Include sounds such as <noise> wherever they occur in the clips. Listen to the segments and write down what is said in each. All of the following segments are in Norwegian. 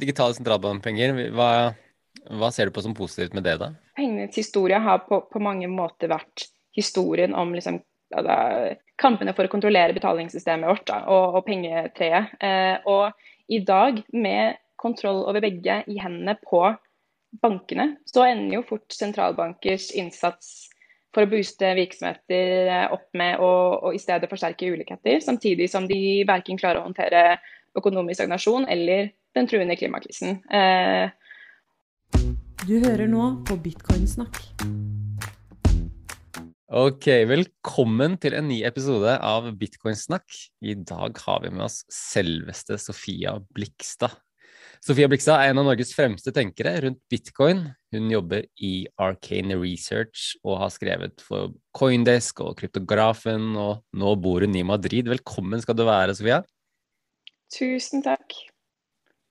digitale sentralbanepenger, hva, hva, ser du på som positivt med det, da? Pengenes historie har på, på mange måter vært historien om liksom, altså, kampene for å kontrollere betalingssystemet vårt da, og, og pengetreet. Eh, og i dag, med kontroll over begge i hendene på bankene, så ender jo fort sentralbankers innsats for å booste virksomheter eh, opp med og, i stedet forsterke ulikheter, samtidig som de verken klarer å håndtere økonomisk stagnasjon eller den truende klimakrisen. Eh, du hører nå på Bitcoinsnakk. Ok, velkommen til en ny episode av Bitcoinsnakk. I dag har vi med oss selveste Sofia Blikstad. Sofia Blikstad er en av Norges fremste tenkere rundt bitcoin. Hun jobber i Arcane Research og har skrevet for Coindesk og Kryptografen, og nå bor hun i Madrid. Velkommen skal du være, Sofia. Tusen takk.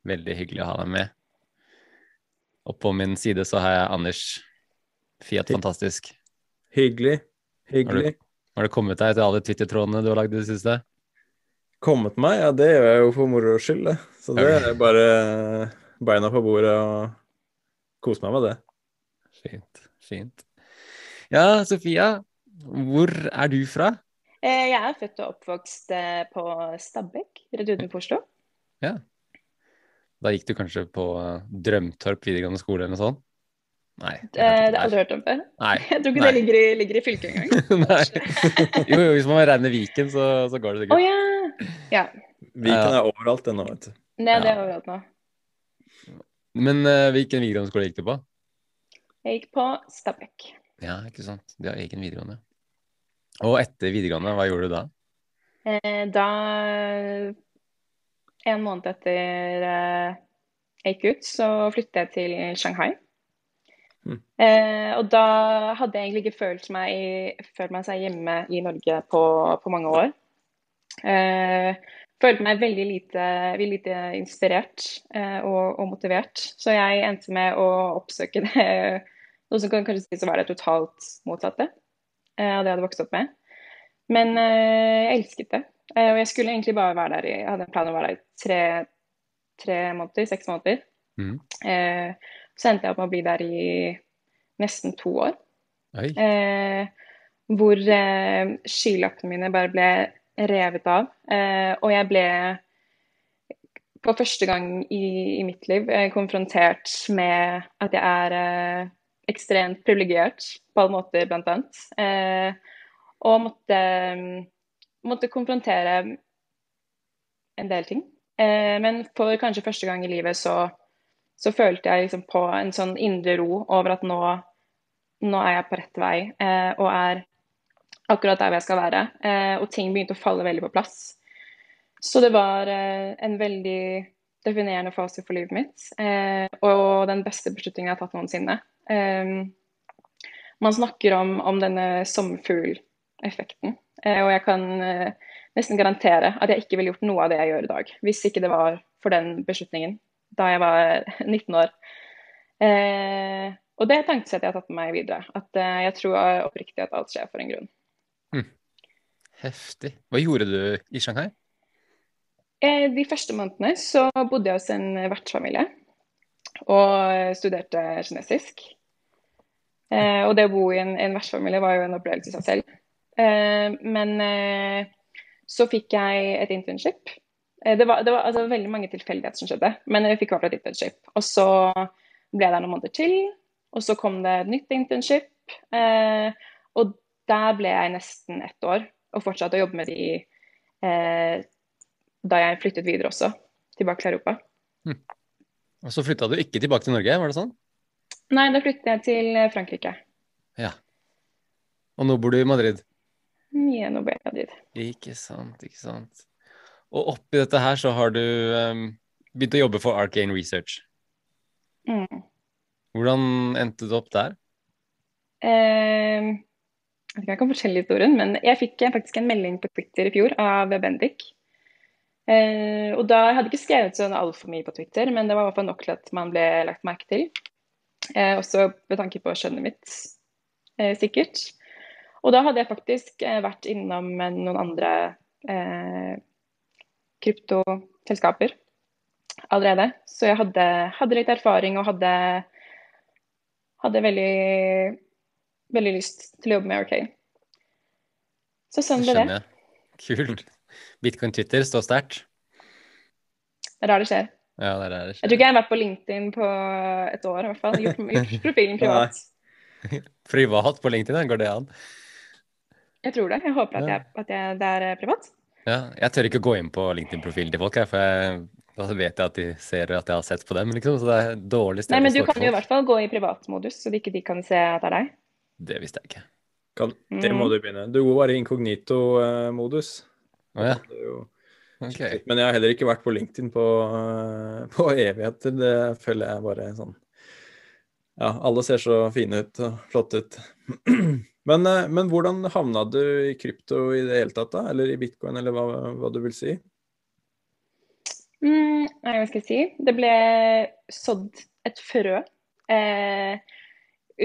Veldig hyggelig å ha deg med. Og på min side så har jeg Anders. Fiat Fantastisk. Hyggelig. Hyggelig. Har du, har du kommet deg til alle Twitter-trådene du har lagd i det siste? Kommet meg? Ja, det gjør jeg jo for moro skyld, det. Så det er bare beina på bordet og kose meg med det. Fint. Fint. Ja, Sofia, hvor er du fra? Eh, jeg er født og oppvokst eh, på Stabekk, rett utenfor Oslo. Ja. Da gikk du kanskje på eh, Drømtorp videregående skole eller noe sånt? Nei. Det, det har jeg aldri hørt om før. Nei. <laughs> Jeg tror ikke Nei. det ligger i, ligger i fylket engang. <laughs> jo, jo, hvis man regner Viken, så, så går det sikkert. Oh, ja. ja. Viken er overalt ennå, vet du. Nei, det er overalt nå. Men uh, hvilken videregående skole gikk du på? Jeg gikk på Stabekk. Ja, ikke sant. De har egen videregående. Og etter videregående, hva gjorde du da? Eh, da En måned etter eh, jeg gikk ut, så flyttet jeg til Shanghai. Mm. Eh, og da hadde jeg egentlig ikke følt meg, følt meg seg hjemme i Norge på, på mange år. Eh, følte meg veldig lite, veldig lite inspirert eh, og, og, motivert. Så jeg endte med å oppsøke det, <laughs> noe som kan kanskje sies å være det totalt motsatte eh, av det jeg hadde vokst opp med. Men eh, jeg elsket det. Eh, og jeg skulle egentlig bare være der i Jeg hadde en plan å være der i tre, tre måneder, seks måneder. Mm. Så endte jeg opp med å bli der i nesten to år. Eh, hvor eh, skylappene mine bare ble revet av. Eh, og jeg ble på første gang i, i mitt liv eh, konfrontert med at jeg er eh, ekstremt privilegert på alle måter, blant annet. Eh, og måtte, måtte konfrontere en del ting. men for kanskje første gang i livet så så følte jeg liksom på en sånn indre ro over at nå, nå er jeg på rett vei eh, og er akkurat der jeg skal være. Eh, og ting begynte å falle veldig på plass. Så det var eh, en veldig definerende fase for livet mitt. Eh, og den beste beslutningen jeg har tatt noensinne. Eh, man snakker om, om denne sommerfugleffekten. Eh, og jeg kan nesten garantere at jeg ikke ville gjort noe av det jeg gjør i dag, hvis ikke det var for den beslutningen da jeg var <laughs> 19 år. Eh, og det tankesettet jeg har tatt med meg videre. At eh, jeg tror oppriktig at alt skjer for en grunn. Hm. Heftig. Hva gjorde du i Shanghai? Eh, de første månedene så bodde jeg hos en vertsfamilie og studerte kinesisk. Eh, og det å bo i en, en vertsfamilie var jo en opplevelse i seg selv. Eh, men eh, så fikk jeg et internship Eh, det var, det var altså, veldig mange tilfeldigheter som skjedde, men jeg fikk i hvert fall et internship. Og så ble jeg der noen måneder til, og så kom det et nytt internship. Og der ble jeg nesten ett år, og fortsatte å jobbe med de da jeg flyttet videre også, tilbake til Europa. Hm. Og så flytta du ikke tilbake til Norge, var det sånn? Nei, da flyttet jeg til Frankrike. Ja. Og nå bor du i Madrid? Jeg i Madrid. Ikke sant, ikke sant. Og oppi dette her så har du um, begynt å jobbe for Arcane Research. Mm. Hvordan endte du opp der? Uh, jeg vet ikke om jeg kan fortelle historien, men jeg fikk faktisk en melding på Twitter i fjor av Bendik. Uh, og da jeg hadde ikke skrevet sånn altfor mye på Twitter, men det var i hvert fall nok til at man ble lagt merke til. Uh, også med tanke på skjønnet mitt, uh, sikkert. Og da hadde jeg faktisk vært innom noen andre kryptoselskaper. allerede. Så jeg hadde, hadde litt erfaring og hadde, hadde veldig, veldig lyst til å jobbe med Arcade. Så sånn ble det. Kult. Bitcoin Twitter står sterkt. Det er der det skjer. Ja, det er der det Jeg tror ikke jeg har vært på LinkedIn på et år i hvert fall. Gjort, gjort profilen <laughs> privat. Privat på LinkedIn, går det an? Jeg tror det. Jeg håper at, jeg, at jeg, det er eh, privat. Ja, jeg tør ikke gå inn på LinkedIn-profilen til folk, her, for jeg, da vet jeg at de ser at jeg har sett på dem, liksom. Så det er dårlig sted Nei, men du kan jo i hvert fall gå i privatmodus, så de ikke de kan se at det er deg. Det visste jeg ikke. Kan, det må Mm. du begynne. Du går bare i inkognito-modus. Å ja. okay. Men jeg har heller ikke vært på LinkedIn på, eh, på evigheter. Det føler jeg bare sånn Ja, alle ser så fine ut og flotte ut. <clears throat> Men, eh, men hvordan havna du i krypto i det hele tatt, da? Eller i bitcoin, eller hva, hva du vil si? Mm, nei, hva skal jeg si? Det ble sådd et frø eh,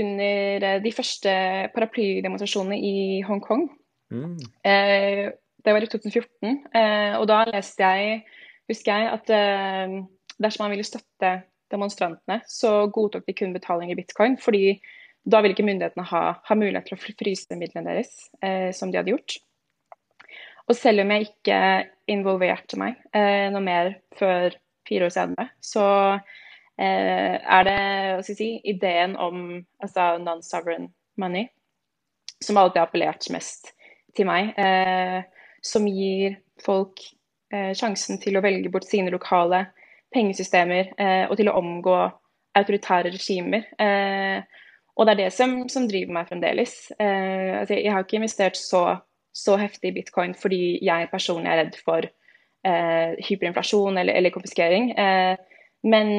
under eh, de første paraplydemonstrasjonene i Hongkong. Mm. Eh, det var i 2014, eh, og da leste jeg, husker jeg, at eh, dersom man ville støtte demonstrantene, så godtok de kun betaling i bitcoin, fordi da ville ikke myndighetene ha, ha mulighet til å fryse midlene deres, eh, som de hadde gjort. Og selv om jeg ikke involverte meg eh, noe mer før fire år senere, så eh, er det hva skal jeg si, ideen om altså non-sovereign money som alltid har appellert mest til meg, eh, som gir folk eh, sjansen til å velge bort sine lokale pengesystemer eh, og til å omgå autoritære regimer. Eh, og det er det som, som driver meg fremdeles. Eh, altså, jeg har ikke investert så, så heftig i bitcoin fordi jeg personlig er redd for hyperinflasjon eller, eller konfiskering. Men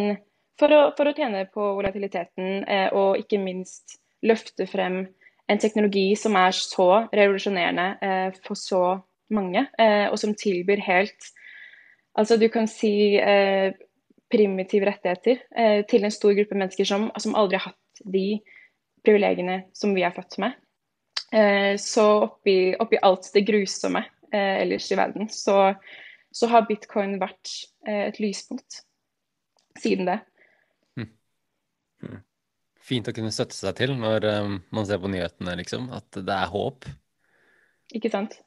for å, for å tjene på volatiliteten og ikke minst løfte frem en teknologi som er så revolusjonerende for så mange, og som tilbyr helt Altså du kan si eh, primitive rettigheter eh, til en stor gruppe mennesker som, som aldri har hatt de privilegiene som vi er født med. Eh, så oppi, oppi alt det grusomme eh, ellers i verden, så, så har bitcoin vært eh, et lyspunkt siden det. Fint å kunne støtte seg til når um, man ser på nyhetene, liksom. At det er håp. Ikke sant?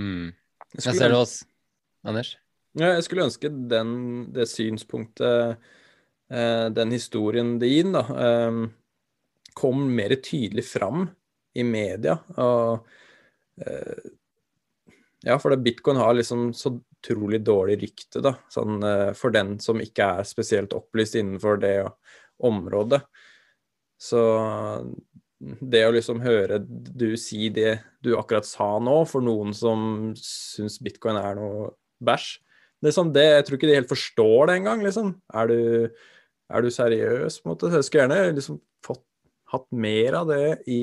Mm. Jeg Jeg ser det hos Anders. Jeg skulle ønske den, det synspunktet, eh, den historien din, da, eh, kom mer tydelig fram i media. Og, eh, ja, for det, bitcoin har liksom så utrolig dårlig rykte, da, sånn, for den som ikke er spesielt opplyst innenfor det området. Så det å liksom høre du si det du akkurat sa nå, for noen som syns bitcoin er noe bæsj, sånn det, Jeg tror ikke de helt forstår det engang, liksom. Er du, er du seriøs, på en måte? Jeg skulle gjerne liksom fått, hatt mer av det i,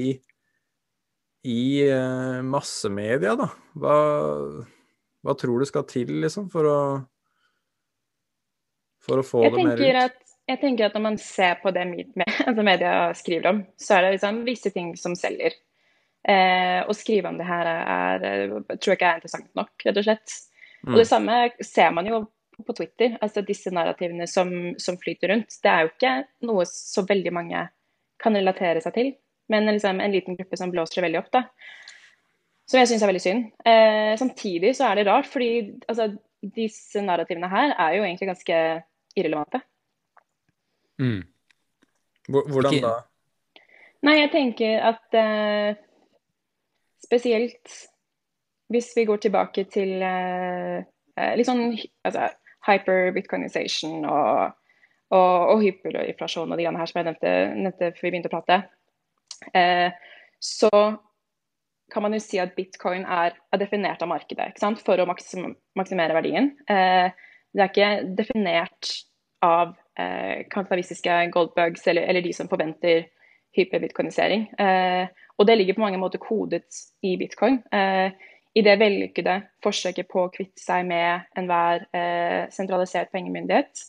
i uh, massemedia, da. Hva, hva tror du skal til, liksom, for å for å få Jeg det mer ut? at, jeg tenker at når man ser på det med, <laughs> altså media skriver om, så er det liksom visse ting som selger. Eh, å skrive om det her er, er, tror jeg ikke er interessant nok, rett og slett. Og det samme ser man jo på Twitter. altså Disse narrativene som, som flyter rundt. Det er jo ikke noe så veldig mange kan relatere seg til, men liksom en liten gruppe som blåser det veldig opp. da. Som jeg syns er veldig synd. Eh, samtidig så er det rart, fordi altså, disse narrativene her er jo egentlig ganske irrelevante. Mm. Hvordan da? Nei, jeg tenker at eh, spesielt hvis vi går tilbake til eh, eh, litt sånn altså, hyper-bitcoinization og, og, og hyperinflasjon og de her som jeg nevnte, nevnte før vi begynte å prate, eh, så kan man jo si at bitcoin er, er definert av markedet for å maksim, maksimere verdien. Det er ikke definert av eh, kapitalistiske goldbugs eller, eller de som forventer hyperbitcoinisering. Eh, og det ligger på mange måter kodet i bitcoin. Eh, I det vellykkede forsøket på å kvitte seg med enhver eh, sentralisert pengemyndighet,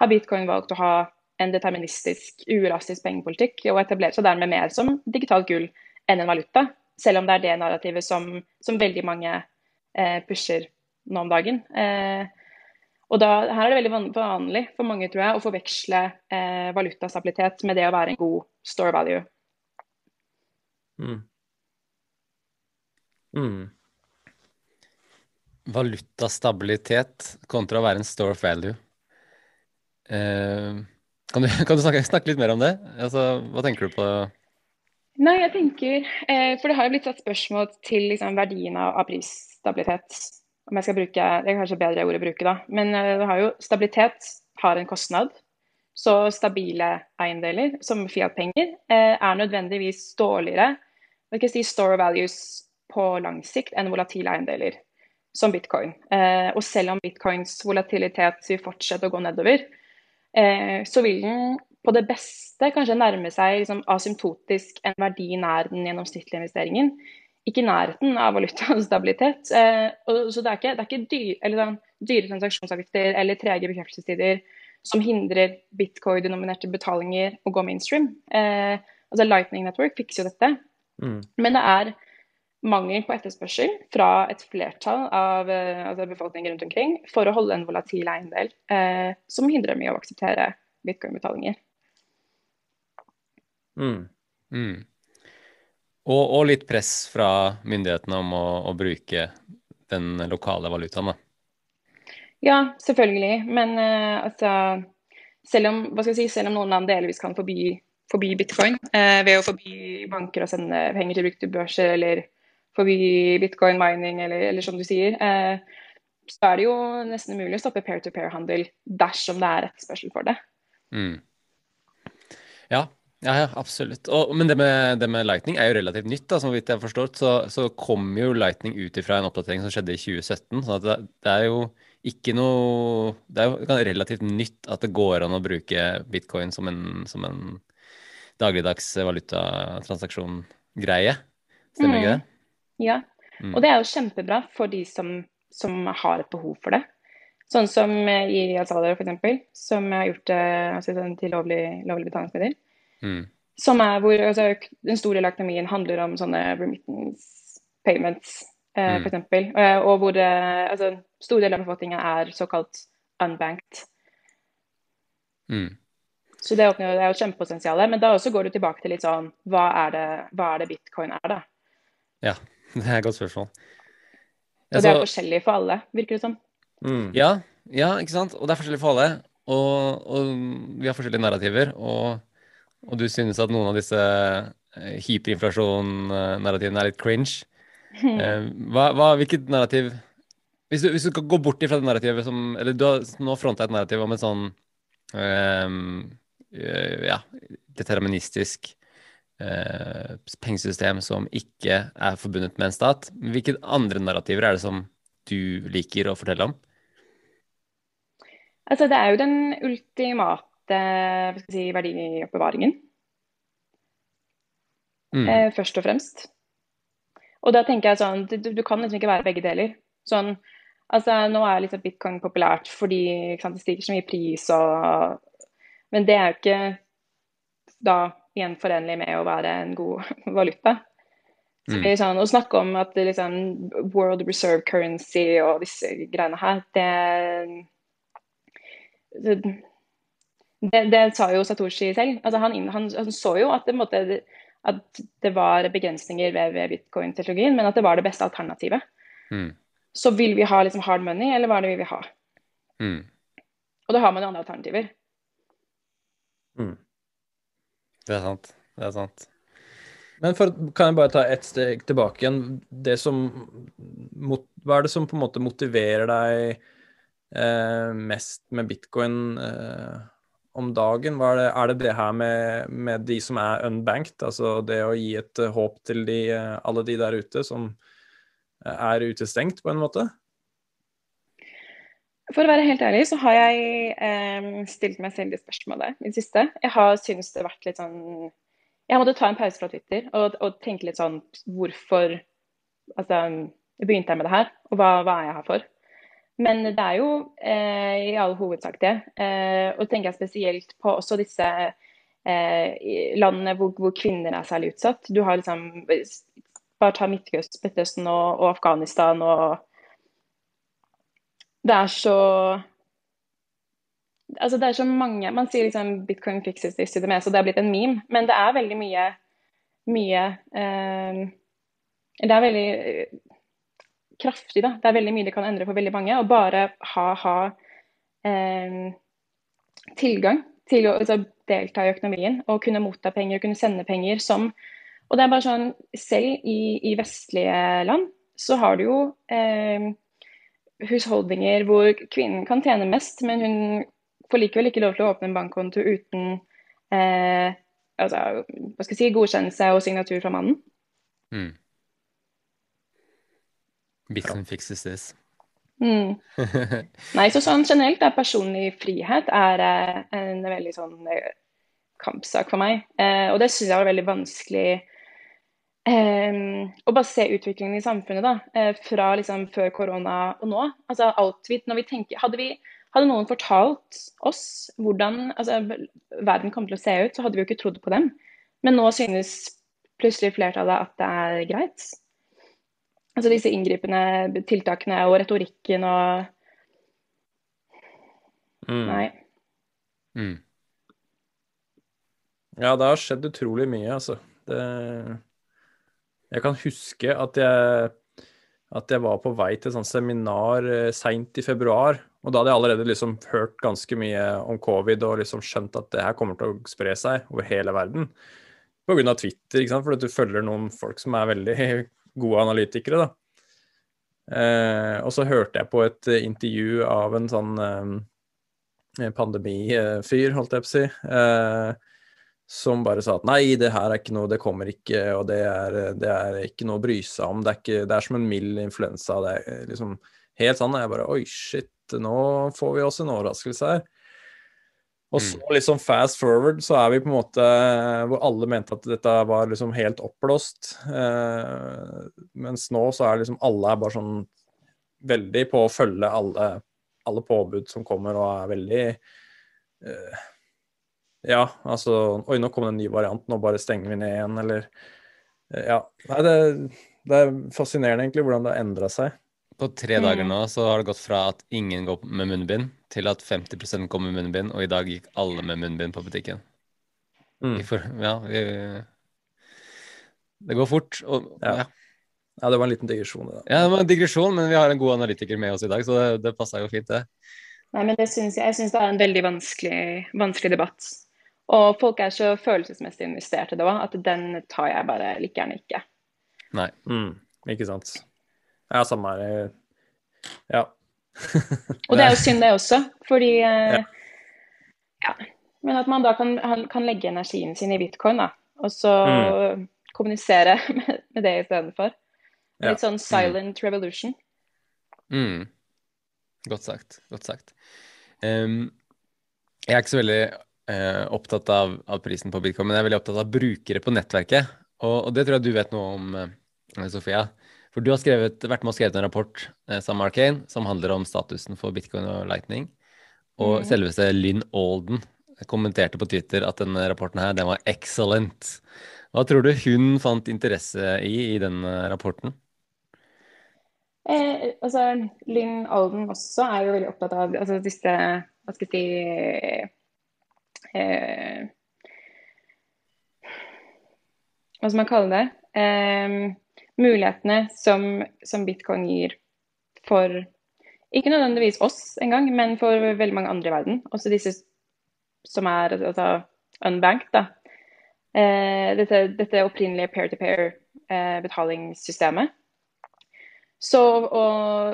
har bitcoin valgt å ha en deterministisk, uelastisk pengepolitikk og etablert seg dermed mer som digitalt gull enn en valuta. Selv om det er det narrativet som, som veldig mange eh, pusher nå om dagen. Eh, Og da, her er det veldig vanlig for mange tror jeg, å forveksle eh, valutastabilitet med det å være en god store value. Mm. Mm. Valutastabilitet kontra å være en store of value. Eh, kan du, <laughs> kan du snakke, snakke, litt mer om det? Altså, hva tenker du på? Nei, jeg tenker eh, For det har jo blitt satt spørsmål til liksom, verdien av, av prisstabilitet om jeg skal bruke Det er kanskje bedre ord å bruke, da. Men eh, har jo stabilitet har en kostnad. Så stabile eiendeler, som Fiat-penger, eh, er nødvendigvis dårligere jeg ikke si store values på lang sikt enn volatile eiendeler, som bitcoin. Eh, og selv om bitcoins volatilitet vil fortsette å gå nedover, så vil den på det beste kanskje nærme seg liksom, asymptotisk en verdi nær den gjennomsnittlige investeringen ikke i nærheten av valutastabilitet. Eh, så det er ikke, det er ikke dyr, eller sånn, dyre transaksjonsavgifter eller trege bekreftelsestider som hindrer bitcoin-denominerte betalinger å gå mainstream. Eh, altså Lightning Network fikser jo dette. Mm. Men det er mangel på etterspørsel fra et flertall av eh, altså befolkningen rundt omkring for å holde en volatil eiendel eh, som hindrer mye å akseptere bitcoin-betalinger. Mm. Mm. Og, og, litt press fra myndighetene om å, å bruke den lokale valutaen, da. Ja, selvfølgelig. Men eh, altså selv om, hva skal jeg si, selv om noen land delvis kan forby, forby bitcoin eh, ved å forby banker å sende penger til brukte børser, eller forby bitcoin mining, eller, eller som du sier, eh, så er det jo nesten umulig å stoppe pair-to-pair-handel dersom det er etterspørsel for det. Mm. Ja, ja, ja, absolutt. Og, men det med, det med, Lightning er jo relativt nytt. da, som vidt jeg har forstått, Så, så kom jo Lightning ut ifra en oppdatering som skjedde i 2017. så det, det, er jo ikke noe Det er jo relativt nytt at det går an å bruke bitcoin som en, som en dagligdags valutatransaksjon-greie. Stemmer mm. ikke det? Ja, mm. og det er jo kjempebra for de som, som har et behov for det. Sånn som i El Salvador, f.eks., som har gjort det altså, til lovlig, lovlig betalingsmiddel. Mm. Som er hvor altså, den store del av økonomien handler om sånne remittance payments, eh, mm. f.eks. Eh, og hvor altså, stor del av befolkningen er såkalt unbanked. Mm. Så det, åpner, det er jo kjempepotensial. Men da også går du tilbake til litt sånn Hva er det, hva er det bitcoin er, da? Ja, <laughs> det er et godt spørsmål. Og det er forskjellig for alle, virker det som. Mm. Ja, ja, ikke sant. Og det er forskjellig for alle. Og, og vi har forskjellige narrativer. Og og du synes at noen av disse eh, hyperinflasjon-narrativene er litt cringe. <laughs> Eh, hva, hva, hvilket narrativ hvis du, hvis du gå bort ifra det narrativet som Eller du har nå fronta et narrativ om et sånn um, ja, deterministisk uh, pengesystem som ikke er forbundet med en stat. Hvilke andre narrativer er det som du liker å fortelle om? Altså, det er jo den ultimate si, verdioppbevaringen mm. eh, først og fremst. Og da tenker jeg sånn, du, du kan liksom ikke være begge deler. Sånn, altså Nå er liksom bitcoin populært fordi sant, det stiger så mye pris og Men det er jo ikke da igjen forenlig med å være en god <laughs> valuta. Så mm. sånn, Å snakke om at det liksom world reserve currency og disse greiene her, det det, det, det sa jo Satoshi selv. Altså han, han, han, så jo at det, måtte, at det var begrensninger ved, ved bitcoin-teknologien, men at det var det beste alternativet. Mm. Så vil vi ha liksom hard money, eller hva er det vi vil ha? Mm. Og da har man jo andre alternativer. Mm. Det er sant. Det er sant. Men for, kan jeg bare ta ett steg tilbake igjen. Det som, hva er det som på en måte motiverer deg eh, mest med bitcoin? Eh, om dagen? Er det, er det, det her med, med, de som er unbanked, altså det å gi et håp til de, uh, alle de der ute som uh, er utestengt, på en måte? For å være helt ærlig så har jeg eh, stilt meg selv det spørsmålet i det siste. Jeg har syntes det har vært litt sånn Jeg måtte ta en pause fra Twitter og, og tenke litt sånn hvorfor Altså, begynte jeg med det her, og hva, hva er jeg her for? Men det er jo eh, i all hovedsak det. Eh, og tenker jeg spesielt på også disse eh, landene hvor, hvor, kvinner er særlig utsatt. Du har liksom Bare ta Midtøsten og, og Afghanistan og Det er så Altså det er så mange Man sier liksom 'bitcoin fixes this to the mess', og det har blitt en meme, men det er veldig mye mye eh, Det er veldig kraftig, da. Det er veldig mye det kan endre for veldig mange. Og bare ha, ha eh, tilgang til å altså, delta i økonomien og kunne motta penger og kunne sende penger som Og det er bare sånn Selv i, i vestlige land så har du jo eh, husholdninger hvor kvinnen kan tjene mest, men hun får likevel ikke lov til å åpne en bankkonto uten eh, altså, hva skal jeg si, godkjennelse og signatur fra mannen. Mm. Bitcoin fixes this. Mm. <laughs> Nei, så sånn generelt er personlig frihet er eh, en veldig sånn eh, kampsak for meg. Eh, og det syns jeg var veldig vanskelig eh, å bare se utviklingen i samfunnet da, eh, fra liksom før korona og nå. Altså alt vi, når vi tenker, hadde, vi, hadde noen fortalt oss hvordan altså, verden kom til å se ut, så hadde vi jo ikke trodd på dem. Men nå synes plutselig flertallet at det er greit. Altså disse inngripende tiltakene og retorikken og Mm. Nei. Mm. Ja, det har skjedd utrolig mye, altså. Det... Jeg kan huske at jeg, at jeg var på vei til et sånt seminar eh, seint i februar. Og da hadde jeg allerede liksom hørt ganske mye om covid og liksom skjønt at det her kommer til å spre seg over hele verden. Av Twitter, ikke sant? fordi du følger noen folk som er veldig <laughs> gode analytikere. da. Eh, og så hørte jeg på et intervju av en sånn eh, pandemifyr, holdt jeg på å si, eh, som bare sa at nei, det her er ikke noe, det kommer ikke, og det er, det er ikke noe å bry seg om. Det er, ikke, det er som en mild influensa. Det er liksom helt sånn. Jeg bare oi, shit, nå får vi oss en overraskelse her. Og så liksom fast forward så er vi på en måte hvor alle mente at dette var liksom helt oppblåst. Eh, mens nå så er liksom alle er bare sånn veldig på å følge alle, alle påbud som kommer, og er veldig eh, Ja, altså Oi, nå kom det en ny variant, nå bare stenger vi ned igjen, eller eh, Ja. Nei, det, det er fascinerende egentlig hvordan det har endra seg. På tre dager nå så har det gått fra at ingen går med munnbind, til at 50% går med munnbind, og i dag gikk alle med munnbind på butikken. Mm. For, ja, vi, det går fort. Og, Ja. ja. Ja, det var en liten digresjon. Da. Ja, det var en digresjon, men vi har en god analytiker med oss i dag, så det, det passa jo fint, det. Nei, men det synes jeg, jeg syns det er en veldig vanskelig, vanskelig debatt. Og folk er så følelsesmessig investert i det òg, at den tar jeg bare like gjerne ikke. Nei. Mm, ikke sant. Ja, samme her. Ja. Og det er jo <laughs> synd, det også, fordi eh, Ja. ja. Men at man da kan, kan legge energien sin i bitcoin, da, og så kommunisere <laughs> med, med det istedenfor. Ja. Litt sånn silent revolution. Mm. Godt sagt. Godt sagt. Um, jeg er ikke så veldig eh, opptatt av, av prisen på bitcoin, men jeg er veldig opptatt av brukere på nettverket. Og, og det tror jeg du vet noe om, eh, Sofia. For du har skrevet, vært med og skrevet en rapport eh, sammen med Arcane som handler om statusen for bitcoin og lightning. Og mm. selveste Lynn Alden kommenterte på Twitter at denne rapporten her, den var excellent. Hva tror du hun fant interesse i i den eh, rapporten? Eh, altså, Lynn Alden også er jo veldig opptatt av altså, disse Hva skal jeg si eh, Hva skal man kalle det? Eh, mulighetene som, som bitcoin gir for ikke nødvendigvis oss engang, men for veldig mange andre i verden. Også disse som er altså, unbanked. da. Eh, dette, dette opprinnelige pair-to-pair-betalingssystemet. Så å,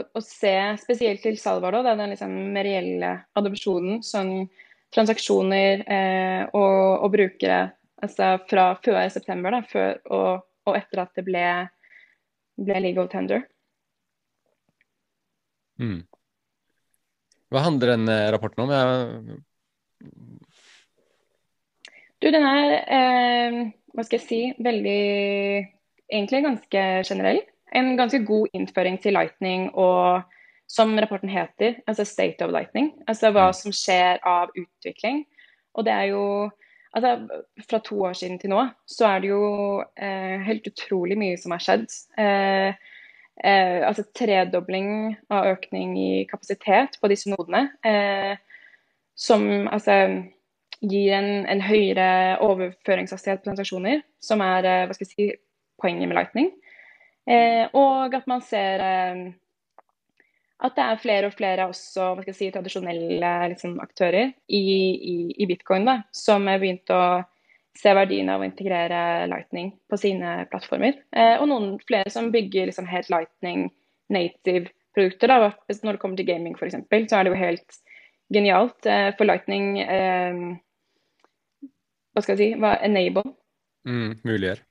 å se spesielt til Salvador, da, den liksom reelle adopsjonen, sånn transaksjoner eh, og, og brukere altså fra før september da, før, og, og etter at det ble, ble legal tender. Mm. Hva handler den rapporten om? Jeg... Du, den er, eh, hva skal jeg si, veldig Egentlig ganske generell. En ganske god innføring til lightning og som rapporten heter, altså State of Lightning. Altså hva Mm. som skjer av utvikling. Og det er jo Altså fra to år siden til nå, så er det jo eh, helt utrolig mye som har skjedd. Eh, eh, altså tredobling av økning i kapasitet på disse nodene. Eh, som altså, gir en, en, høyere overføringshastighet på transaksjoner, som er eh, hva skal jeg si, poenget med Lightning. Eh, og at man ser at det er flere og flere også hva skal jeg si, tradisjonelle liksom, aktører i, i, i, bitcoin da, som har begynt å se verdien av å integrere Lightning på sine plattformer. Eh, og noen flere som bygger liksom, helt Lightning native produkter. Da. Når det kommer til gaming f.eks., så er det jo helt genialt. Eh, for Lightning eh, hva skal jeg si, hva enable. Mm, muliggjør.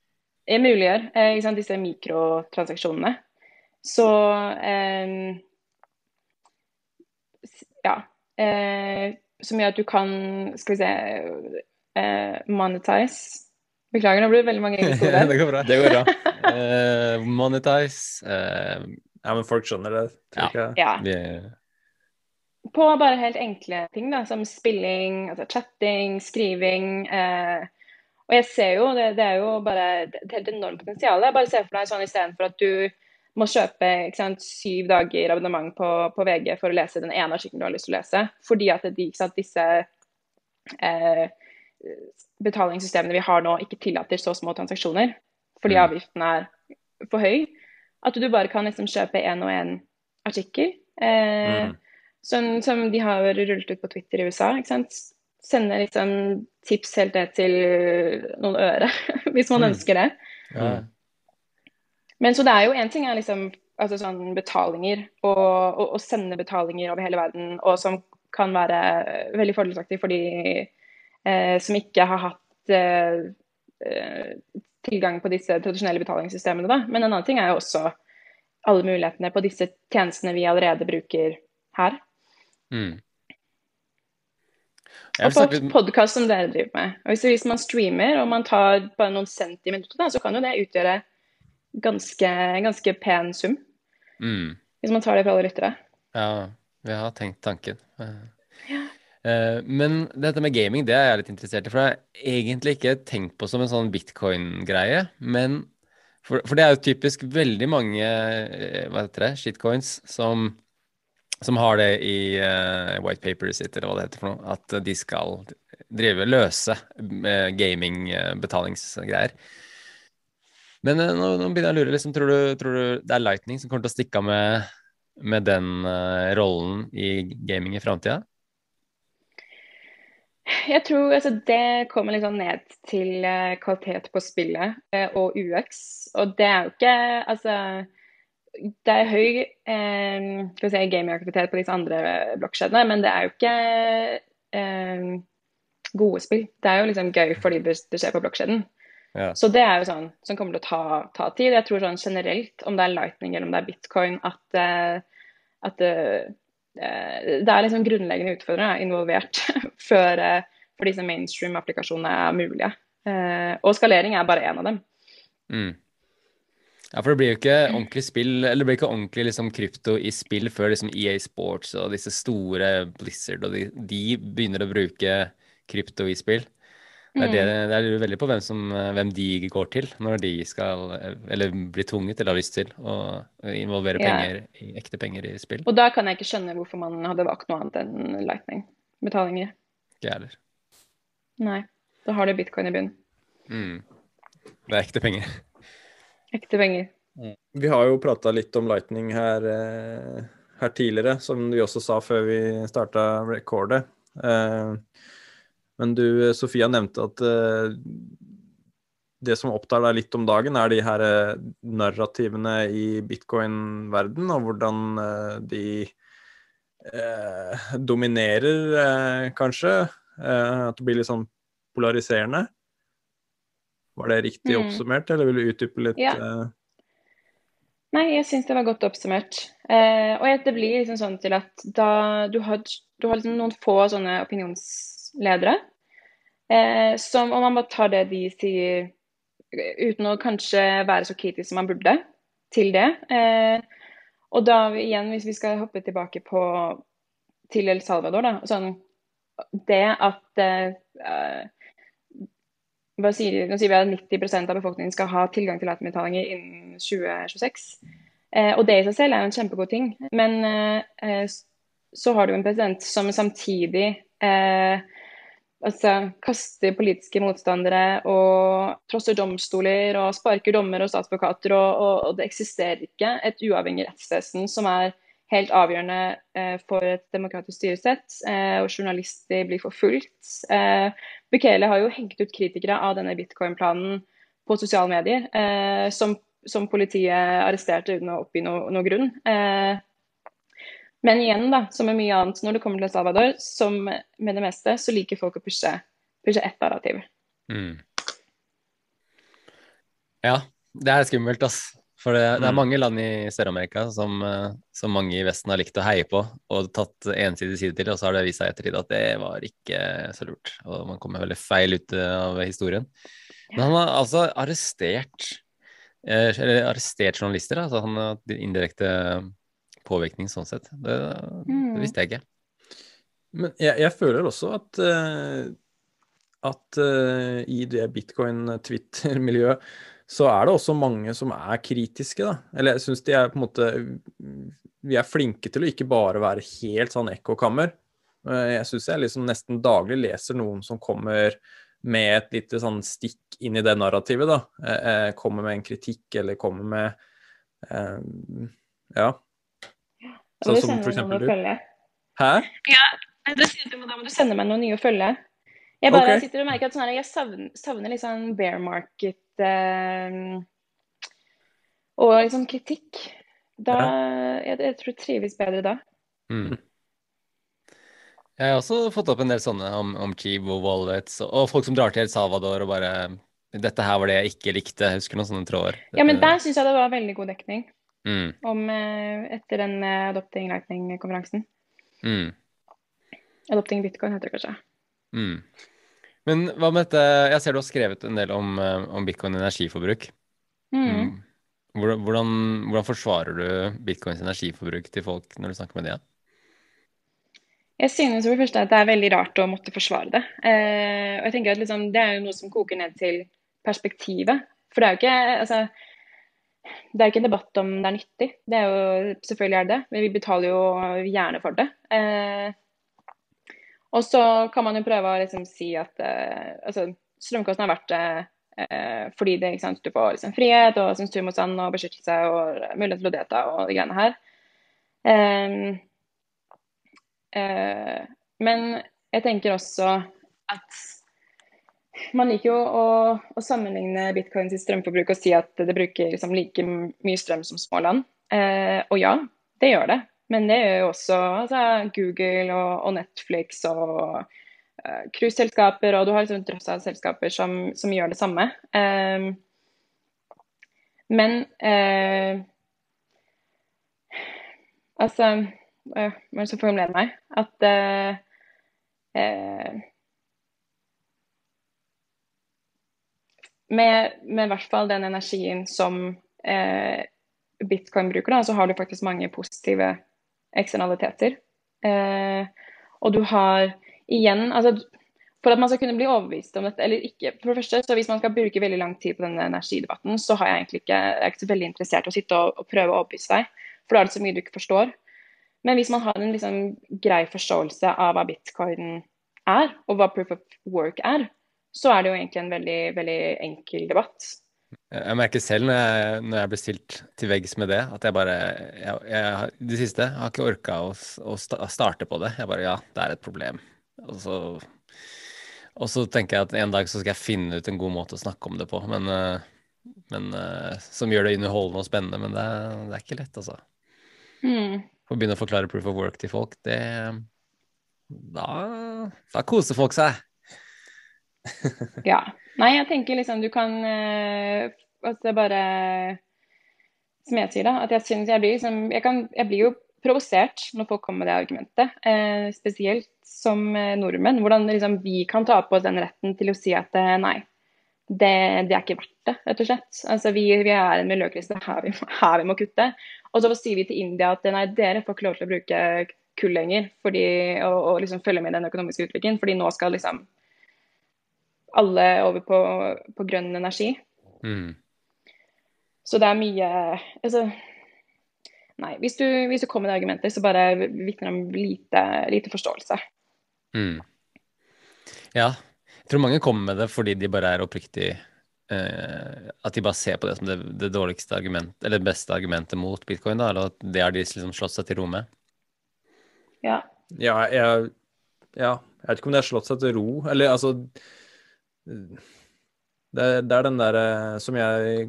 Muliggjør eh, disse mikrotransaksjonene. Så eh, ja, eh, som gjør at du kan Skal vi se eh, Monetize. Beklager, nå blir det veldig mange engelske ord. <laughs> det går bra. Det går bra. uh, <laughs> monetize uh, Ja, men folk skjønner det. Ja. ja. Vi... På bare helt enkle ting, da, som spilling, altså chatting, skriving. Uh, og jeg ser jo, det, det, er jo bare et helt enormt potensial. Jeg Bare ser for deg sånn istedenfor at du må kjøpe sant, syv dager abonnement på, på, VG for å lese den ene artikkelen du har lyst til å lese. Fordi at de, sant, disse eh, betalingssystemene vi har nå, ikke tillater så små transaksjoner. Fordi mm. avgiften er for høy. At du bare kan liksom kjøpe én og én artikkel. Eh, mm. som, som, de har rullet ut på Twitter i USA. ikke sant? Sende liksom tips helt ned til noen øre, <laughs> hvis man mm. ønsker det. Ja. Men så det er jo én ting er liksom altså sånn betalinger, og å sende betalinger over hele verden, og som kan være veldig fordelsaktig for de eh, som ikke har hatt eh, tilgang på disse tradisjonelle betalingssystemene. Da. Men en annen ting er jo også alle mulighetene på disse tjenestene vi allerede bruker her. Mm. Og på snakke... podkast som dere driver med. Og hvis, man streamer og man tar bare noen centimeter, så kan jo det utgjøre ganske, ganske pen sum. Mm. Hvis man tar det fra alle lyttere. Ja, vi har tenkt tanken. Ja. Uh, men dette med gaming det er jeg litt interessert i. For det har egentlig ikke tenkt på som en sånn bitcoin-greie. Men for, for, det er jo typisk veldig mange uh, hva heter det, shitcoins som, som har det i uh, white paperet sitt, eller hva det heter for noe, at de skal drive løse gaming-betalingsgreier. Men eh, nå, nå, begynner jeg å lure. Liksom, tror, du, tror, du, det er Lightning som kommer til å stikke av med, med den uh, rollen i gaming i framtida? Jeg tror altså, det kommer litt sånn ned til uh, kvalitet på spillet uh, og UX. Og det er jo ikke Altså, det er høy eh, si, gamingaktivitet på disse andre blokkjedene, men det er jo ikke eh, gode spill. Det er jo liksom gøy fordi det, skjer på blokkjeden. Ja. Så det er jo sånn som kommer til å ta, ta, tid. Jeg tror sånn generelt, om det er Lightning eller om det er bitcoin, at, uh, at uh, det er liksom grunnleggende utfordringer involvert <laughs> for, uh, for disse mainstream-applikasjonene er mulige. og skalering er bare én av dem. Mm. Ja, for det blir jo ikke ordentlig spill, eller det blir ikke ordentlig liksom, krypto i spill før liksom EA Sports og disse store Blizzard og de, de begynner å bruke krypto i spill. Det er, det, mm. det er veldig på hvem, som, hvem, de går til når de skal, eller blir tvunget eller har ha lyst til å involvere penger, yeah. ekte penger i spill. Og da kan jeg ikke skjønne hvorfor man hadde valgt noe annet enn Lightning-betalinger. Ikke heller. Nei. Da har du bitcoin i bunnen. Mm. Det er ekte penger. <laughs> Ekte penger. Mm. Vi har jo prata litt om Lightning her, eh, her, tidligere, som vi også sa før vi starta recordet. Eh, men du, Sofia, nevnte at uh, det som opptar deg litt om dagen, er de her uh, narrativene i bitcoin-verden, og hvordan uh, de dominerer, kanskje. at det blir litt sånn polariserende. Var det riktig mm. oppsummert, eller vil du utdype litt? Ja. Nei, jeg syns det var godt oppsummert. Eh, og det blir liksom sånn til at da du har, du har liksom noen få sånne opinionsledere Eh, som om man bare tar det de sier uten å kanskje være så kritisk som man burde til det. Eh, og da igjen, hvis vi skal hoppe tilbake på, til El Salvador, da. Sånn, det at eh, hva sier, Nå sier vi at 90% av befolkningen skal ha tilgang til letemetalinger innen 2026. Eh, og det i seg selv er jo en kjempegod ting. Men eh, så har du en president som samtidig Eh, altså kaster politiske motstandere og trosser domstoler og sparker dommer og statsadvokater. Og, og, og, det eksisterer ikke et uavhengig rettsvesen som er helt avgjørende eh, for et demokratisk styresett. Eh, og journalister blir forfulgt. Eh, Bukele har jo hengt ut kritikere av denne bitcoin-planen på sosiale medier, eh, som, som, politiet arresterte uten å oppgi noe, noe grunn. Eh, men igjen, da, som med mye annet når det kommer til El Salvador, som med det meste, så liker folk å pushe, pushe ett narrativ. Mm. Ja, det er skummelt, ass. For det, det er mm. mange land i Sør-Amerika som, eh, som, mange i Vesten har likt å heie på og tatt ensidig side til, og så har det vist seg ettertid at det var ikke så lurt. Og man kommer veldig feil ut av historien. Men han har altså arrestert eh, eller arrestert journalister, altså han har indirekte påvirkning sånn sett. Det, det mm. visste jeg ikke. Men jeg, jeg føler også at, uh, at uh, i det bitcoin-Twitter-miljøet så er det også mange som er kritiske, da. Eller jeg syns de er på en måte Vi er flinke til å ikke bare være helt sånn ekkokammer. Uh, jeg syns jeg liksom nesten daglig leser noen som kommer med et lite sånn stikk inn i det narrativet, da. kommer med en kritikk eller kommer med Ja. Sånn som for eksempel du. Hæ? Ja, du sier at da må du sende meg noen nye å følge. Jeg bare okay. sitter og merker at sånn her, jeg savner, savner litt sånn bear market eh, og liksom kritikk. Da, jeg, jeg, tror jeg trives bedre da. Mm. Jeg har også fått opp en del sånne om, om Chivo Wallets og, og folk som drar til El Salvador og bare Dette her var det jeg ikke likte. Jeg husker noen sånne tråder. Ja, men der syns jeg det var veldig god dekning. Mm. Om, eh, etter den eh, Adopting Lightning-konferansen. Mm. Adopting Bitcoin heter det kanskje. Mm. Men hva med dette Jeg ser du har skrevet en del om, eh, om bitcoin energiforbruk. Mm. mm. Hvordan, hvordan, hvordan, forsvarer du bitcoins energiforbruk til folk når du snakker med dem? Jeg synes for det første at det er veldig rart å måtte forsvare det. Eh, og jeg tenker at liksom, Det er jo noe som koker ned til perspektivet. For det er jo ikke altså, det er ikke en debatt om det er nyttig. Det er jo, selvfølgelig er det men vi betaler jo gjerne for det. Eh, og så kan man jo prøve å liksom si at eh, altså, strømkostnadene er verdt det eh, fordi det, sant, du får liksom, frihet og sensurmotstand og beskyttelse og mulighet til å delta og de greiene her. Eh, eh, men jeg tenker også at man liker jo å, å sammenligne bitcoins strømforbruk og si at det bruker liksom like mye strøm som små land. Eh, og ja, det gjør det. Men det gjør jo også altså, Google og, og, Netflix og uh, cruiseselskaper, og du har liksom drøss av selskaper som, som, gjør det samme. Eh, men eh, Altså Hva er det som formulerer meg? At eh, med, med hvert fall den energien som eh, bitcoin bruker, da, så har du faktisk mange positive eksternaliteter. Eh, og du har igjen altså, For at man skal kunne bli overbevist om dette, eller ikke For det første, så hvis man skal bruke veldig lang tid på denne energidebatten, så har jeg egentlig ikke, jeg er ikke så veldig interessert i å sitte og, og prøve å overbevise deg, for da er det så mye du ikke forstår. Men hvis man har en liksom, grei forståelse av hva bitcoin er, og hva proof of work er, så er det jo egentlig en veldig, veldig enkel debatt. Jeg merker selv når jeg, når jeg blir stilt til veggs med det, at jeg bare jeg, jeg, Det siste jeg har ikke orka å, å, starte på det. Jeg bare Ja, det er et problem. Og så, og så tenker jeg at en dag så skal jeg finne ut en god måte å snakke om det på. Men, eh, men eh, som gjør det underholdende og spennende. Men det, det er ikke lett, altså. Mm. Å begynne å forklare proof of work til folk, det Da, da koser folk seg. <laughs> ja. Nei, jeg tenker liksom du kan uh, At det bare Som jeg sier, da. At jeg syns jeg blir liksom jeg, kan, jeg, blir jo provosert når folk kommer med det argumentet. Uh, spesielt som uh, nordmenn. Hvordan liksom, vi kan ta på oss den retten til å si at nei, det, det, er ikke verdt det, rett og slett. Altså, vi, vi er en miljøkrise her vi, må, her vi må kutte. Og så sier vi til India at nei, dere får ikke lov til å bruke kull lenger fordi, og, og liksom følge med den økonomiske utviklingen, fordi nå skal liksom alle over på, på grønn energi. Mm. Så det er mye Altså Nei. Hvis du, hvis du kommer med argumenter, så bare vitner om lite, lite forståelse. Mm. Ja. Jeg tror mange kommer med det fordi de bare er oppriktig eh, At de bare ser på det som det, det, dårligste argument, eller det beste argumentet mot bitcoin, da, eller at det har de liksom slått seg til ro med. Ja. Ja, jeg, ja, jeg vet ikke om det har slått seg til ro, eller altså Det, det er den derre som jeg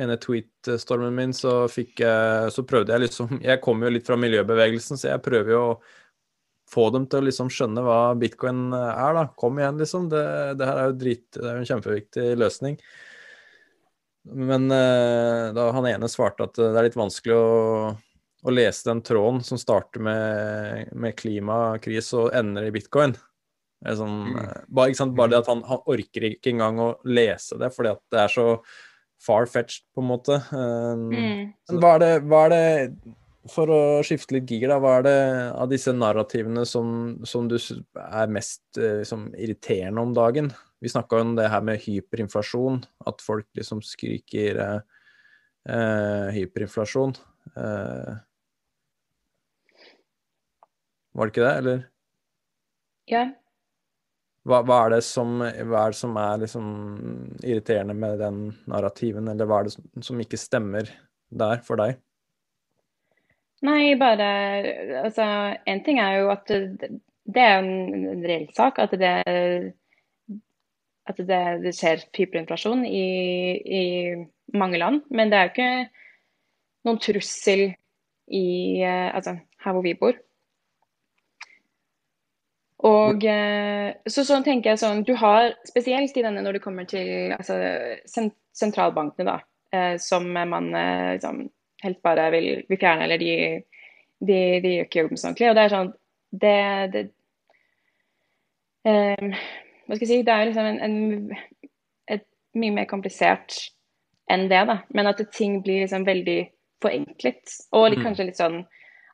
ene tweet-stormen min, så fikk jeg Så prøvde jeg liksom Jeg kommer jo litt fra miljøbevegelsen, så jeg prøver jo å få dem til å liksom skjønne hva bitcoin er, da. Kom igjen, liksom. Det, det her er jo drit Det er jo en kjempeviktig løsning. Men uh, da han ene svarte at det er litt vanskelig å, å lese den tråden som starter med, med klimakrise og ender i bitcoin. Det sånn, mm. Eh, bare, bare, det at han, han, orker ikke engang å lese det, fordi at det er så far-fetched, på en måte. Um, mm. hva, er det, hva, er det, For å skifte litt gir, da, hva er det av disse narrativene som, som du er mest liksom, irriterende om dagen? Vi snakka om det her med hyperinflasjon, at folk liksom skriker uh, uh, hyperinflasjon. Uh, var det ikke det, eller? Ja, hva, hva, er som, hva er, det som er liksom irriterende med den narrativen, eller hva er det som, som ikke stemmer der for deg? Nei, bare Altså, én ting er jo at det, det er en, reell sak. At det, at det, det skjer hyperinflasjon i, i, mange land. Men det er jo ikke noen trussel i Altså her hvor vi bor. Og eh, så sånn tenker jeg sånn Du har spesielt i denne når det kommer til altså, sentralbankene, da, eh, som man eh, liksom, helt bare vil, vil, fjerne, eller de, de, de gjør ikke jobben så ordentlig. Og det er sånn Det, det um, Hva skal jeg si Det er liksom en, en, et mye mer komplisert enn det, da. Men at ting blir liksom veldig forenklet. Og litt, mm. kanskje litt sånn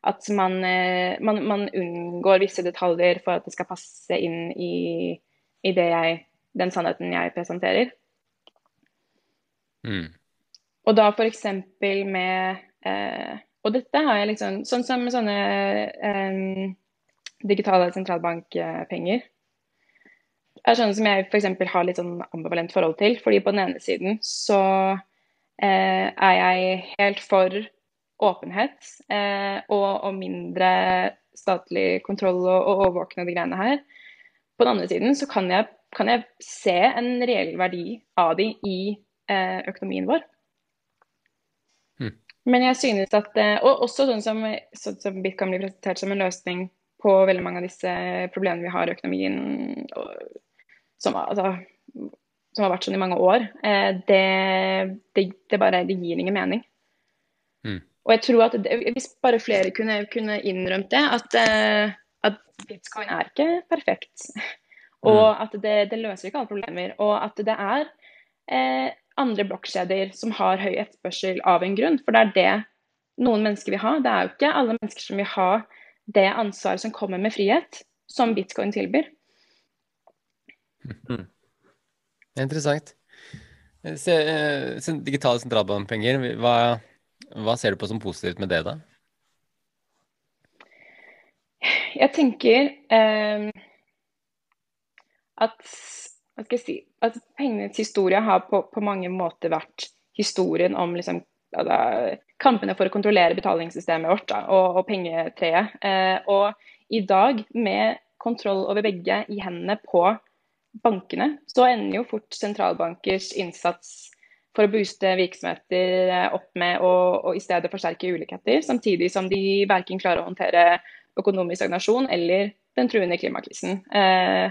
at man, eh, man, man, unngår visse detaljer for at det skal passe inn i, i jeg, den sannheten jeg presenterer. Mm. Og da f.eks. med eh, Og dette har jeg liksom Sånn som med sånne eh, digitale sentralbankpenger er sånne som jeg f.eks. har litt sånn ambivalent forhold til. fordi på den ene siden så eh, er jeg helt for åpenhet eh, og, og, mindre statlig kontroll og, og overvåkning og de greiene her. På den andre siden så kan jeg, kan jeg se en reell verdi av de i eh, økonomien vår. Mm. Men jeg synes at eh, Og også sånn som, sånn som Bitcoin blir presentert som en løsning på veldig mange av disse problemene vi har i økonomien, og, som, altså, som, har vært sånn i mange år, eh, det, det, det, bare det gir ingen mening. Og jeg tror at det, Hvis bare flere kunne, kunne innrømt det, at, eh, at, bitcoin er ikke perfekt. Og mm. at det, det, løser ikke alle problemer. Og at det er eh, andre blokkjeder som har høy etterspørsel av en grunn. For det er det noen mennesker vil ha. Det er jo ikke alle mennesker som vil ha det ansvaret som kommer med frihet, som bitcoin tilbyr. Mm. Interessant. Se, eh, digitale sentralbankpenger, hva hva ser du på som positivt med det, da? Jeg tenker eh, at hva skal jeg si, at pengenes historie har på, på mange måter vært historien om liksom, da, kampene for å kontrollere betalingssystemet vårt da, og, og, pengetreet. Eh, og i dag, med kontroll over begge i hendene på bankene, så ender jo fort sentralbankers innsats for å booste virksomheter eh, opp med å, i stedet forsterke ulikheter, samtidig som de verken klarer å håndtere økonomisk stagnasjon eller den truende klimakrisen. Eh,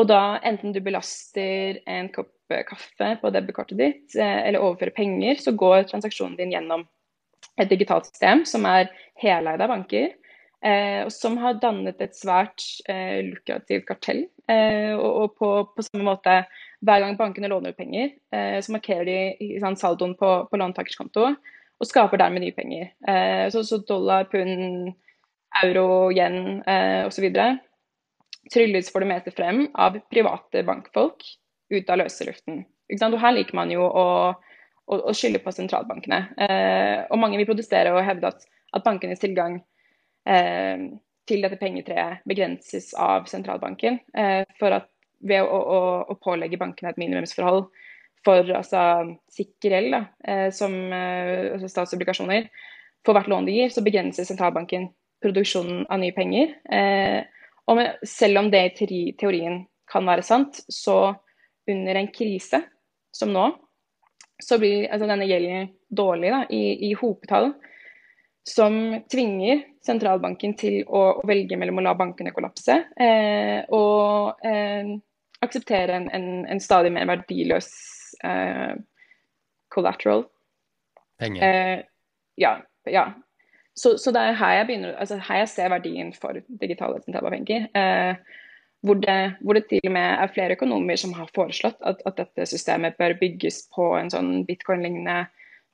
og da enten du belaster en kopp kaffe på debutkortet ditt eh, eller overfører penger, så går transaksjonen din gjennom et digitalt system som er heleid av banker. Eh, og som har dannet et svært eh, lukrativt kartell. Eh, og, og på, på, samme måte hver gang bankene låner ut penger, eh, så markerer de sånn, saldoen på, på låntakerskonto og skaper dermed nye penger. Eh, så, så, dollar, pund, euro, yen eh, osv. trylles for det meste frem av private bankfolk ut av løse luften. Og her liker man jo å, å, å skylde på sentralbankene. Eh, og mange vil protestere og hevde at, at bankenes tilgang eh, til dette pengetreet begrenses av sentralbanken. Eh, for at ved å, å, å, pålegge bankene et minimumsforhold for altså, sikker gjeld, eh, som eh, altså statsobligasjoner, for hvert lån de gir, så begrenser sentralbanken produksjonen av nye penger. Eh, og med, selv om det i teorien kan være sant, så under en krise som nå, så blir altså, denne gjelden dårlig da, i, i hopetall som tvinger sentralbanken til å, velge mellom å la bankene kollapse eh, og eh, akseptere en, en, en, stadig mer verdiløs uh, collateral. Penger. Eh, ja. ja. Så, så, det er her jeg, begynner, altså her jeg ser verdien for digitale sentralbanker. Eh, hvor det, hvor det, til og med er flere økonomer som har foreslått at, at dette systemet bør bygges på en sånn bitcoin-lignende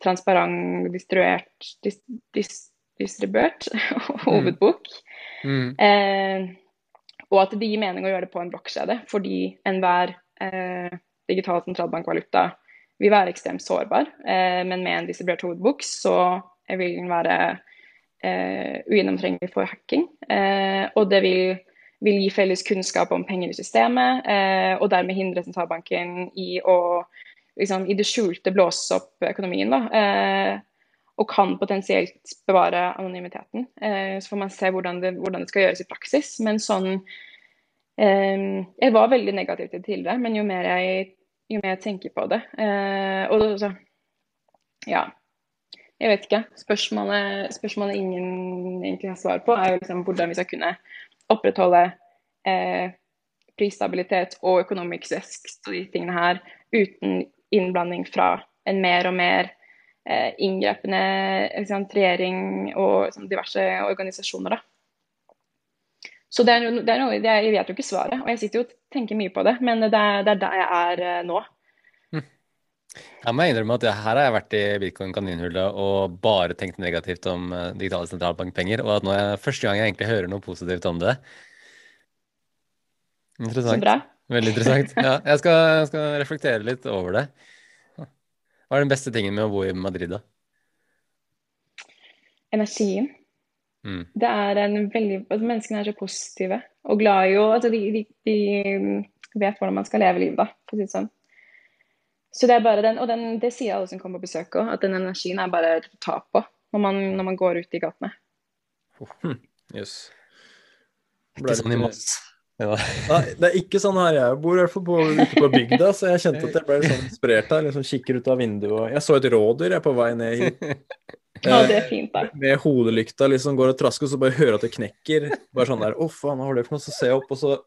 transparent, distribuert, dis, dis, distribuert <laughs> hovedbok. Mm. Mm. Eh, og at det gir mening å gjøre det på en blokkjede, fordi enhver eh, digital sentralbankvaluta vil være ekstremt sårbar. Eh, men med en distribuert hovedbok så vil den være eh, ugjennomtrengelig for hacking. Eh, og det vil, vil, gi felles kunnskap om penger i systemet, eh, og dermed hindre sentralbanken i å liksom, i det skjulte blåse opp økonomien. Da, eh, og kan potensielt bevare anonymiteten. Eh, så får man se hvordan det, hvordan det, skal gjøres i praksis. Men sånn eh, Jeg var veldig negativ til det tidligere, men jo mer jeg, jo mer jeg tenker på det Og så Ja. Jeg vet ikke. Spørsmålet, spørsmålet ingen egentlig har svar på, er liksom hvordan vi skal kunne opprettholde eh, prisstabilitet og økonomisk vekst og de tingene her uten innblanding fra en mer og mer eh, inngrepende liksom, regjering og liksom, diverse organisasjoner. Da. Så det er, det er noe, det er, Jeg vet jo ikke svaret, og jeg sitter jo og tenker mye på det, men det er, det er der jeg er eh, nå. Hm. Jeg må innrømme at her har jeg vært i bitcoin-kaninhullet og bare tenkt negativt om uh, digitale sentralbankpenger, og at nå er første gang jeg egentlig hører noe positivt om det. Interessant. Veldig interessant. Ja, jeg skal, skal, reflektere litt over det. Hva er den beste tingen med å bo i Madrid, da? Energien. Mm. Det er en veldig altså Menneskene er så positive og glad i å altså de, de, de, vet hvordan man skal leve livet, da, for å si det sånn. Så det er bare den, og den, det sier alle som kommer på besøk òg, at den energien er bare å ta på når man, når man går ut i gatene. Hm. Yes. Ikke sånn i Moss. Ja. Nei, det er ikke sånn her jeg bor, i hvert fall på, ute på bygda, så jeg kjente at jeg ble sånn inspirert av liksom kikker ut av vinduet. Jeg så et rådyr jeg på vei ned hit. Ja, det er fint da. Med hodelykta liksom går og trasker, og så bare hører at det knekker. Bare sånn der, å faen, hva var det for noe? Så ser jeg opp, og så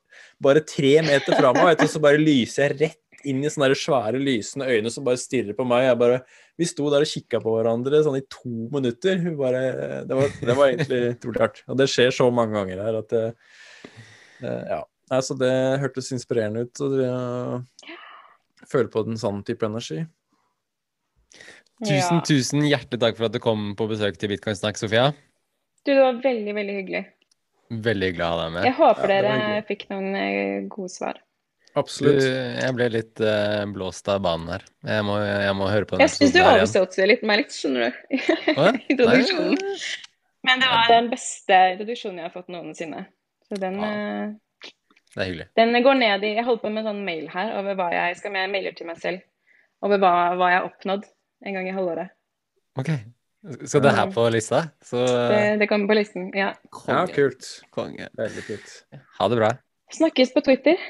bare tre meter fra meg, så bare lyser jeg rett inn i sånne svære lysende øyne som bare stirrer på meg. Jeg bare, vi sto der og kikka på hverandre sånn i to minutter. Bare, det, var, det var egentlig utrolig hardt. Og det skjer så mange ganger her at det, ja. Altså, det hørtes inspirerende ut. Og jeg føler på den sånn type energi. Tusen, ja. tusen hjertelig takk for at du kom på besøk til Bitcoin Snakk, Sofia. Du, det var veldig, veldig hyggelig. Veldig glad å ha deg med. Jeg håper ja, dere fikk noen uh, gode svar. Absolutt. Du, jeg ble litt uh, blåst av banen her. Jeg må, jeg må høre på den. Jeg syns du oversolgte litt meg litt, skjønner du. <laughs> Introduksjonen. Men det var den beste introduksjonen jeg har fått noensinne. Så den ja. uh, Det er hyggelig. Den går ned i Jeg holder på med en sånn mail her over hva jeg skal med mailer til meg selv. Over hva, hva jeg har oppnådd en gang i halvåret. OK. Så det her på lista? Så... Det, det, kommer på listen, ja. Konge. Ja, kult. Konge. Veldig kult. Ha det bra. Snakkes på Twitter.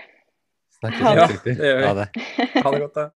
Snakkes på Twitter. Ja, det gjør vi. Ha det. ha det godt, da.